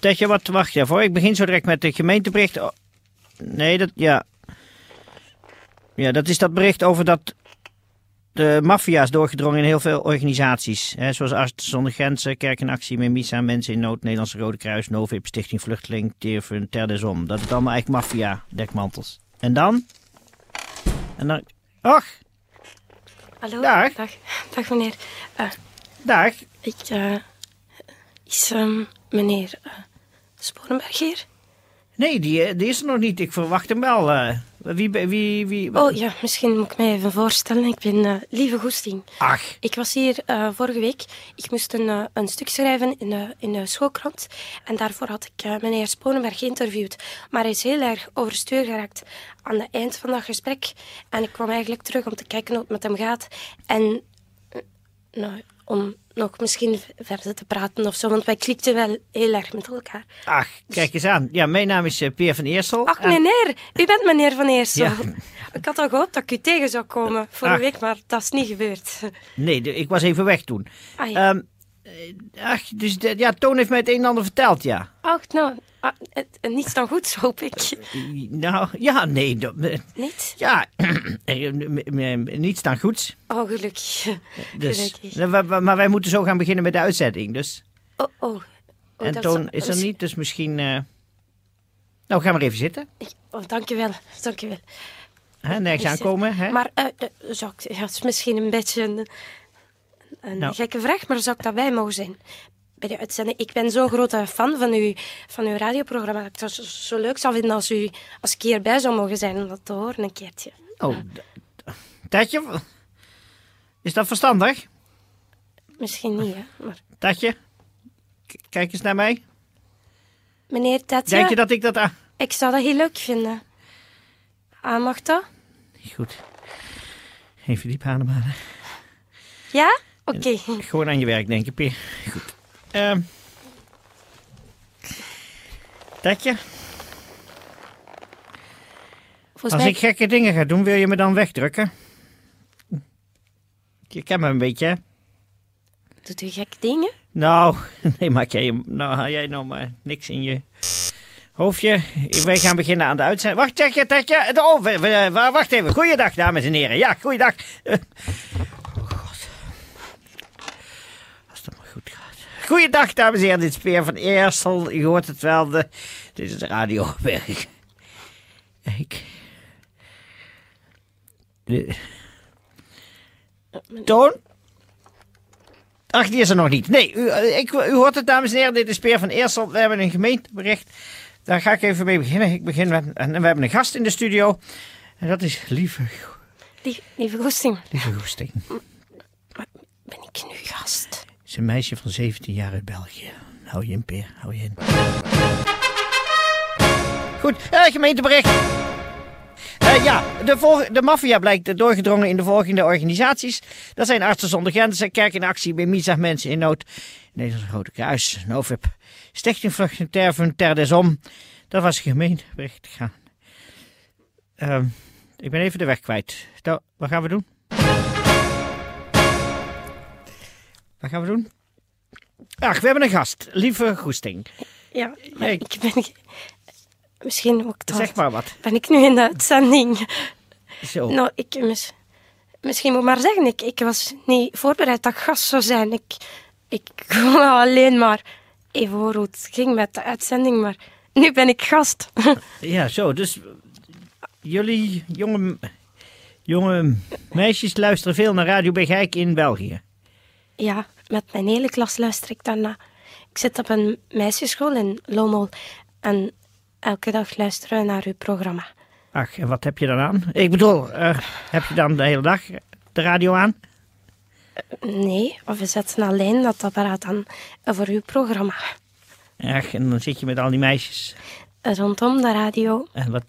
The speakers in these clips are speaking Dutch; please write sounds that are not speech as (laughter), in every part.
Hmm. Tetje, wat wacht je voor? Ik begin zo direct met het gemeentebericht. Oh, Nee, dat, ja. Ja, dat is dat bericht over dat de maffia is doorgedrongen in heel veel organisaties. Hè, zoals Artsen zonder Grenzen, Kerk in Actie, Memisa, Mensen in Nood, Nederlandse Rode Kruis, Novib, Stichting Vluchteling, Teerfun, Ter des Om. Dat is allemaal eigenlijk maffia, dekmantels. En dan? En dan... Och, Hallo? Dag. Dag, dag meneer. Eh, dag. ik, eh, is ehm, meneer eh Sporenberg hier? Nee, die, eh, die is er nog niet. Ik verwacht hem wel. eh. wie, wie, wie... Oh ja, misschien moet ik mij even voorstellen. Ik ben eh, Lieve Goesting. Ach, Ik was hier vorige week. Ik moest een, een stuk schrijven in de, in de schoolkrant. En daarvoor had ik meneer Sponenberg geïnterviewd. Maar hij is heel erg overstuur geraakt aan het eind van dat gesprek. En ik kwam eigenlijk terug om te kijken hoe het met hem gaat. En nou, om nog misschien verder te praten of zo. Want wij klikten wel heel erg met elkaar. ach, kijk eens aan. Ja, mijn naam is eh, Peer van Eersel. Ach, En- meneer, u bent meneer Van Eersel. Ja. (laughs) Ik had al gehoopt dat ik u tegen zou komen vorige Ach. week, maar dat is niet gebeurd. Nee, de- ik was even weg toen. Ah, ja. Ehm, eh, ach, dus de- ja, Toon heeft mij het een en ander verteld, ja. Ach, nou, ah, het, niets dan goeds, hoop ik. Nou, ja, nee. dat- (clears throat) eh, Niet? Ja, eh, niets dan goeds. Oh, gelukkig. Dus, Gelukkig. Eh, wa- maar wij moeten zo gaan beginnen met de uitzending. Dus. Oh, oh. oh en Toon is er niet, dus misschien... eh, Nou, ga maar even zitten. Oh, dankjewel, dankjewel. Hè, nergens aankomen. Hè? Maar eh, eh, ja, het is misschien een beetje een, een Nou. gekke vraag, maar zou ik daarbij mogen zijn? Bij de uitzending. Ik ben zo'n grote fan van uw, van uw radioprogramma. Dat ik het zo, leuk zou vinden als u als ik hierbij zou mogen zijn om dat te horen een keertje. Oh, Tatje, is dat verstandig? Misschien niet, hè. Maar Tatje, k- kijk eens naar mij. meneer Tetje, Denk je dat ik dat... aan? ik zou dat heel leuk vinden. Ah, mag dat? Goed. Even diep ademhalen. Ja? Oké. Gewoon aan je werk denken, Peer. Goed. Ehm Tatje, Volgens als mij... ik gekke dingen ga doen, wil je me dan wegdrukken? Je kent me een beetje, hè? Doet u gekke dingen? Nou, (laughs) nee, maak jij, nou, haal jij nou maar niks in je hoofdje. Wij gaan beginnen aan de uitzending. Wacht, Tatje, Tatje. Oh, wacht even. Goeiedag, dames en heren. Ja, goeiedag. Eh, Oh, god. Als het maar goed gaat. Goeiedag, dames en heren. Dit is Peer van Eersel. Je hoort het wel. De, dit is de radioberg. Ik... De- Toon? Ach, die is er nog niet. Nee, u, ik, u hoort het, dames en heren. Dit is Peer van Eersel. We hebben een gemeentebericht. Daar ga ik even mee beginnen. Ik begin met... En we hebben een gast in de studio. En dat is Lieve, lieve Goesting, lieve Goesting. ben ik nu gast? Is een meisje van 17 jaar uit België. Hou je in, Peer. Hou je in. Goed, eh, gemeentebericht. Eh, ja, de, de maffia blijkt doorgedrongen in de volgende organisaties. Dat zijn Artsen zonder Grenzen, Kerk in Actie, Bemisa, Mensen in Nood, Nederlandse Rode Kruis, Novib, Stichting Vluchtelingen Terven, Ter des Om. Dat was gemeentebericht. Gaan. Ehm, ik ben even de weg kwijt. Wat gaan we doen? Wat gaan we doen? Ach, we hebben een gast. Lieve Goesting. Ja, maar ik ben... Misschien ook dat. Zeg maar wat. Ben ik nu in de uitzending? Zo. Nou, ik... Mis, misschien moet ik maar zeggen, ik, ik was niet voorbereid dat ik gast zou zijn. Ik, ik kon alleen maar even horen hoe het ging met de uitzending, maar nu ben ik gast. (laughs) Ja, zo. Dus jullie jonge, jonge meisjes luisteren veel naar Radio Bergijk in België. Ja, met mijn hele klas luister ik daarna. Ik zit op een meisjesschool in Lommel en elke dag luisteren we naar uw programma. Ach, en wat heb je dan aan? Ik bedoel, eh, heb je dan de hele dag de radio aan? Nee, of we zetten alleen dat apparaat aan voor uw programma. Ach, en dan zit je met al die meisjes. rondom de radio En wat?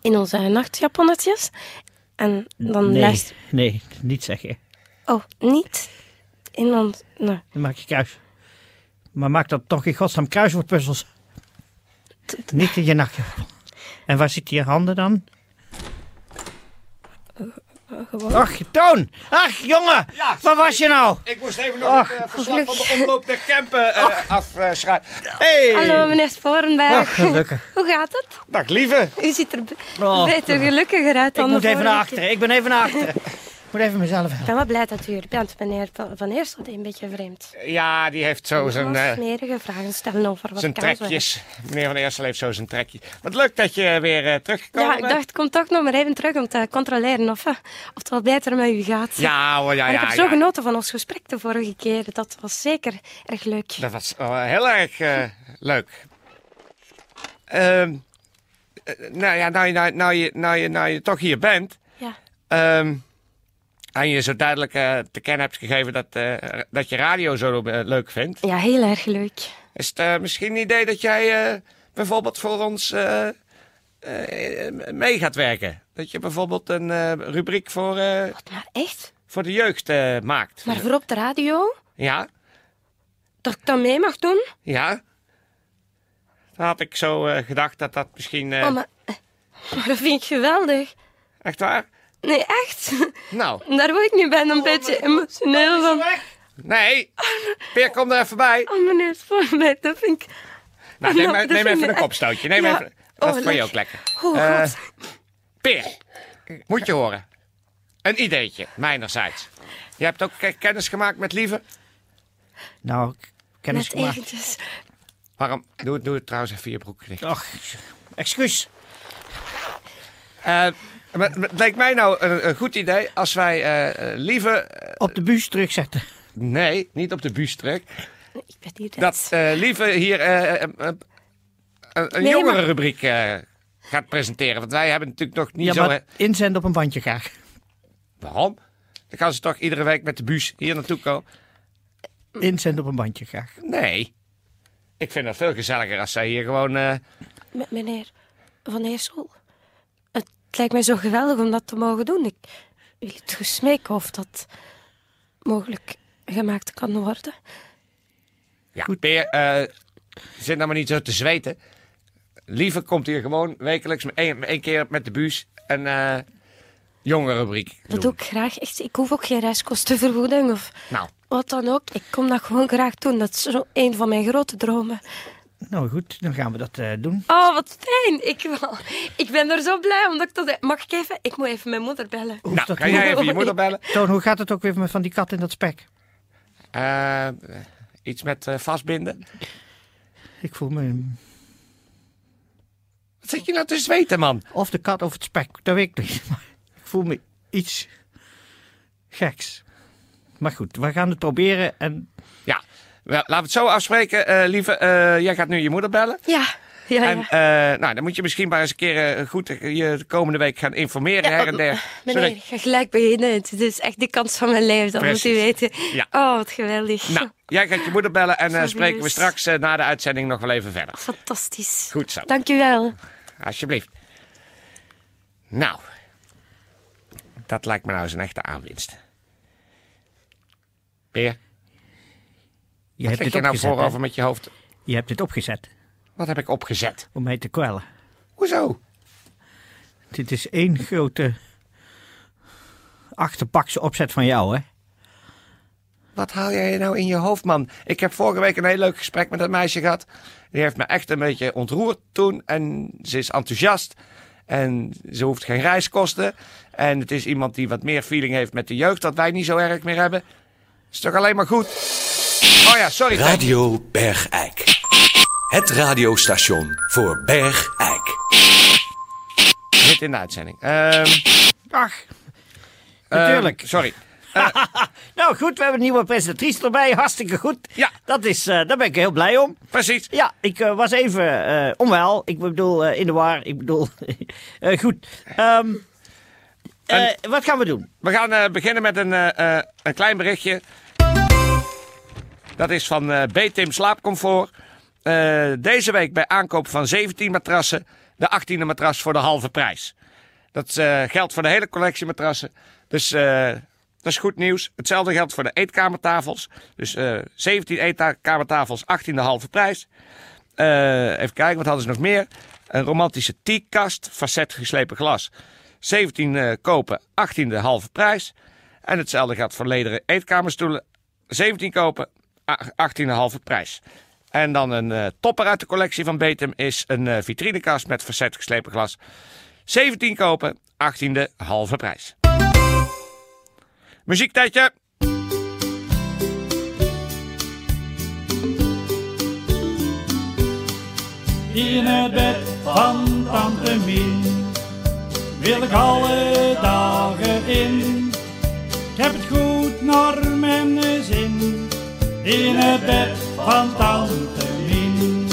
in onze nachtjaponnetjes. En dan nee, luister... nee, niet zeggen. Oh, niet in ons... Nou, Dan maak je kruis. Maar maak dat toch in godsnaam kruiswoordpuzzels. Niet in je nachtjapon. En waar zitten je handen dan? gewoon... Ach, Toon! Ach, jongen! Ja, Waar was je nou? Ik moest even nog Ach. het eh, verslag van de omloop der Kempen uh, afschrijven. Hey! Hallo, meneer Sporenberg. Ach, gelukkig. (laughs) Hoe gaat het? Dag lieve. U ziet er Oh. beter gelukkiger uit Ik dan moet de even naar achteren. Ik ben even naar achteren. (laughs) Ik moet even mezelf Ik ben wel blij dat u er bent, meneer Van- Eersel. Een beetje vreemd. Ja, die heeft zo zijn, eh, smerige vragen stellen over wat zijn kan zo. trekjes. Meneer Van Eersel heeft zo zijn trekjes. Wat leuk dat je weer eh, teruggekomen Ja, ik dacht, ik kom toch nog maar even terug om te controleren of, eh, of het wel beter met u gaat. Ja hoor, ja, Maar ik ja, heb zo ja. genoten van ons gesprek de vorige keer. Dat was zeker erg leuk. Dat was heel erg (laughs) leuk. Ehm, eh, nou ja, nou, je- nou, nou, je, nou, je, nou je toch hier bent... Ja. ehm, en je zo duidelijk eh, te kennen hebt gegeven dat, eh, dat je radio zo eh, leuk vindt... ja, heel erg leuk. Is het misschien een idee dat jij bijvoorbeeld voor ons mee gaat werken? Dat je bijvoorbeeld een rubriek voor, eh, Maar echt? voor de jeugd maakt? Maar voor op de radio? Ja, Dat ik dat mee mag doen? ja. Dan had ik zo gedacht dat dat misschien... Oh, maar, maar dat vind ik geweldig. Echt waar? Nee, echt. Nou, (laughs) Daar word ik nu bijna een beetje emotioneel van. nee. Peer, kom er even bij. Oh, meneer Spoorbeek, dat vind ik... Nou, neem, (laughs) Nou, neem even een kopstootje. Neem Ja. even... Dat Oh, vond je ook lekker. Oh, Eh, God. Peer, moet je horen. Een ideetje, mijnerzijds. Je hebt ook ke- kennis gemaakt met Lieve. Nou, kennis Net gemaakt. eventjes. Waarom? Doe, het- doe het trouwens even je broek dicht. Ach, excuus. Eh, maar het leek mij nou een, een goed idee als wij eh, eh, Lieve... eh, Op de bus terugzetten. nee, niet op de bus terug. Ik ben hier Dat eh, Lieve hier een, een Nee, jongere maar- rubriek eh, gaat presenteren. Want wij hebben natuurlijk nog niet Ja, zo... maar inzenden op een bandje graag. waarom? Dan gaan ze toch iedere week met de bus hier naartoe komen? Inzenden op een bandje graag. Nee. Ik vind dat veel gezelliger als zij hier gewoon... eh, M- meneer Van Eersel, het lijkt mij zo geweldig om dat te mogen doen. Ik wil het gesmeken of dat mogelijk gemaakt kan worden. ja, Peer, eh, zit nou maar niet zo te zweten. Lieve komt hier gewoon wekelijks met één, keer met de bus een eh jonge rubriek Dat doen. doe ik graag. Echt, ik hoef ook geen reiskostenvergoeding of Nou, wat dan ook. Ik kom dat gewoon graag doen. Dat is zo een van mijn grote dromen. Nou goed, dan gaan we dat eh, doen. Oh, wat fijn. Ik, wel- ik ben er zo blij omdat ik dat... Mag ik even? Ik moet even mijn moeder bellen. Hoe nou kan jij even je moeder bellen? (laughs) Toon, hoe gaat het ook weer met van die kat in dat spek? Eh, iets met eh, vastbinden. Ik voel me... Wat zit je nou te zweten, man? Of de kat of het spek, dat weet ik niet. (laughs) Maar ik voel me iets geks. Maar goed, we gaan het proberen en Ja, wel, laten we het zo afspreken. eh, lieve, eh, jij gaat nu je moeder bellen. Ja, ja, En ja. eh, nou, dan moet je misschien maar eens een keer goed je de komende week gaan informeren Ja, her en der. Meneer, ik ga gelijk beginnen. Het is echt de kans van mijn leven, dat moet u weten. Ja. Oh, wat geweldig. Nou, jij gaat je moeder bellen en Fabuleus. spreken we straks na de uitzending nog wel even verder. Fantastisch. Goed zo, Dank u wel. alsjeblieft. Nou, dat lijkt me nou eens een echte aanwinst. Peer, je wat hebt dit je nou voorover met je hoofd? Je hebt dit opgezet Wat heb ik opgezet? om mij te kwellen. Hoezo? Dit is één grote achterbakse opzet van jou, hè? Wat haal jij nou in je hoofd, man? Ik heb vorige week een heel leuk gesprek met dat meisje gehad. Die heeft me echt een beetje ontroerd toen. En ze is enthousiast. En ze hoeft geen reiskosten. En het is iemand die wat meer feeling heeft met de jeugd. Dat wij niet zo erg meer hebben. Is toch alleen maar goed? Oh ja, sorry. Radio Bergijk. Het radiostation voor Bergijk. Zit in de uitzending. Ehm, Ach, natuurlijk. ehm, sorry. (laughs) nou goed, we hebben een nieuwe presentatrice erbij. Hartstikke goed. Ja. Dat is, eh, daar ben ik heel blij om. Precies. Ja, ik eh, was even eh, onwel. Ik bedoel, eh, in de war. Ik bedoel, (laughs) eh, goed. Ehm, eh, wat gaan we doen? We gaan eh, beginnen met een, eh, eh, een klein berichtje. Dat is van eh B-Tim Slaapcomfort. eh, deze week bij aankoop van 17 matrassen de 18e matras voor de halve prijs. Dat eh, geldt voor de hele collectie matrassen. Dus dat is goed nieuws. Hetzelfde geldt voor de eetkamertafels. Dus eh 17 eetkamertafels, 18 de halve prijs. Even kijken, wat hadden ze nog meer? Een romantische teakkast, facet geslepen glas. 17 eh, kopen, 18 de halve prijs. En hetzelfde geldt voor lederen eetkamerstoelen. 17 kopen, a- 18 de halve prijs. En dan een eh, topper uit de collectie van Betem is een eh, vitrinekast met facet geslepen glas. 17 kopen, 18 de halve prijs. Muziektijdje. In het bed van tante Mien wil ik alle dagen in. Ik heb het goed naar mijn zin. In het bed van tante Mien.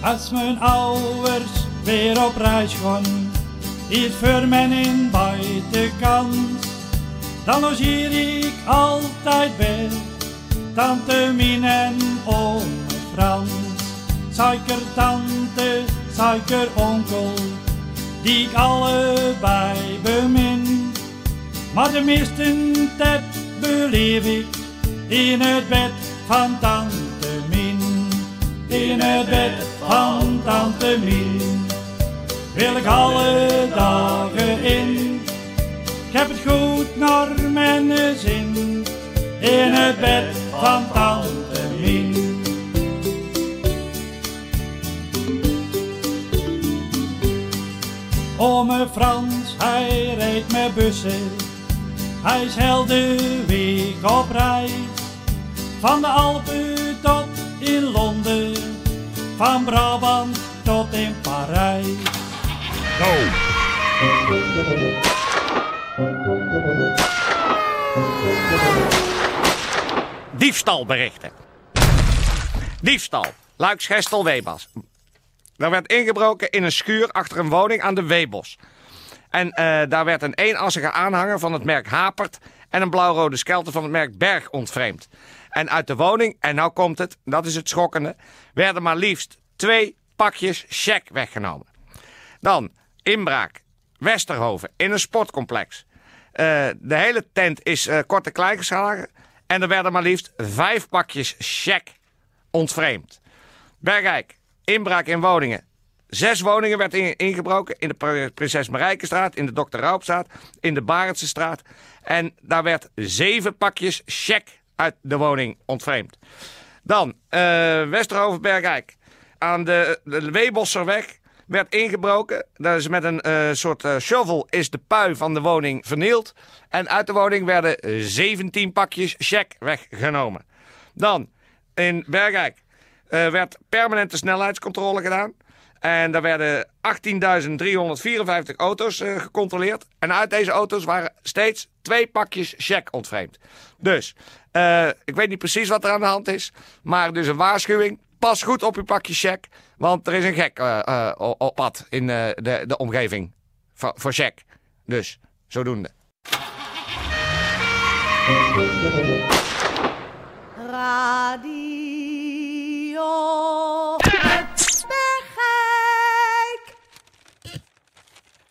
Als mijn ouders weer op reis gaan, is voor men in buitenkant. Dan logeer ik altijd bij tante Mien en oom Frans. Suikertante, suikeronkel, die ik allebei bemin. Maar de meeste tijd beleef ik in het bed van tante Mien. In het bed van tante Mien wil ik alle dagen in. Ik heb het goed naar mijn zin in het bed van tante Mien. Ome Frans, hij reed met bussen. Hij is heel de week op reis. Van de Alpen tot in Londen. Van Brabant tot in Parijs. Diefstalberichten. Diefstal. Luiksgestel Webas. Er werd ingebroken in een schuur achter een woning aan de Webos. En eh, daar werd een eenassige aanhanger van het merk Hapert en een blauwrode skelter van het merk Berg ontvreemd. En uit de woning, en nou komt het, dat is het schokkende, werden maar liefst twee pakjes check weggenomen. Dan inbraak, Westerhoven, in een sportcomplex. Eh, de hele tent is eh, kort en geslagen. En er werden maar liefst vijf pakjes check ontvreemd. Bergijk, inbraak in woningen. Zes woningen werd in- ingebroken. In de Pr- Prinses Marijkenstraat, in de Dr. Raupstraat, in de Barendsestraat. En daar werd zeven pakjes check uit de woning ontvreemd. Dan eh Westerhoven Bergijk. Aan de, de Weebosserweg werd ingebroken. Daar is met een eh, soort eh, shovel is de pui van de woning vernield. En uit de woning werden eh, 17 pakjes check weggenomen. Dan in Bergijk eh, werd permanente snelheidscontrole gedaan. En daar werden 18.354 auto's eh, gecontroleerd. En uit deze auto's waren steeds twee pakjes check ontvreemd. Dus, eh, ik weet niet precies wat er aan de hand is. Maar dus een waarschuwing. Pas goed op uw pakje check. Want er is een gek eh, op pad in de, de omgeving. Voor check. Dus, zodoende. Radio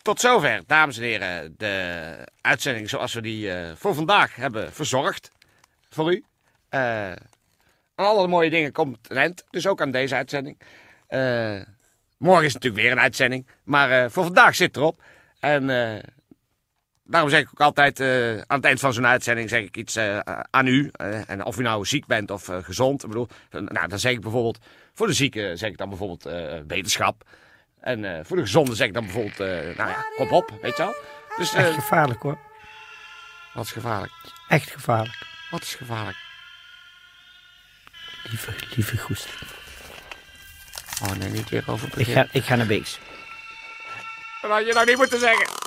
Tot zover, dames en heren, de uitzending zoals we die eh, voor vandaag hebben verzorgd. Voor u. Aan alle mooie dingen komt een eind, dus ook aan deze uitzending. Eh, morgen is natuurlijk weer een uitzending, maar voor vandaag zit erop. En daarom zeg ik ook altijd, aan het eind van zo'n uitzending zeg ik iets aan u. En of u nou ziek bent of gezond. Ik bedoel, nou, dan zeg ik bijvoorbeeld, voor de zieke zeg ik dan bijvoorbeeld wetenschap. En eh, voor de gezonde zeg ik dan bijvoorbeeld, eh, nou ja, kop op, weet je wel. Dus Echt eh, gevaarlijk hoor. wat is gevaarlijk? Echt gevaarlijk. Wat is gevaarlijk? Lieve, lieve Goest. Oh nee, niet weer over Ik ga, ik ga naar Beeks. Dat had je nou niet moeten zeggen.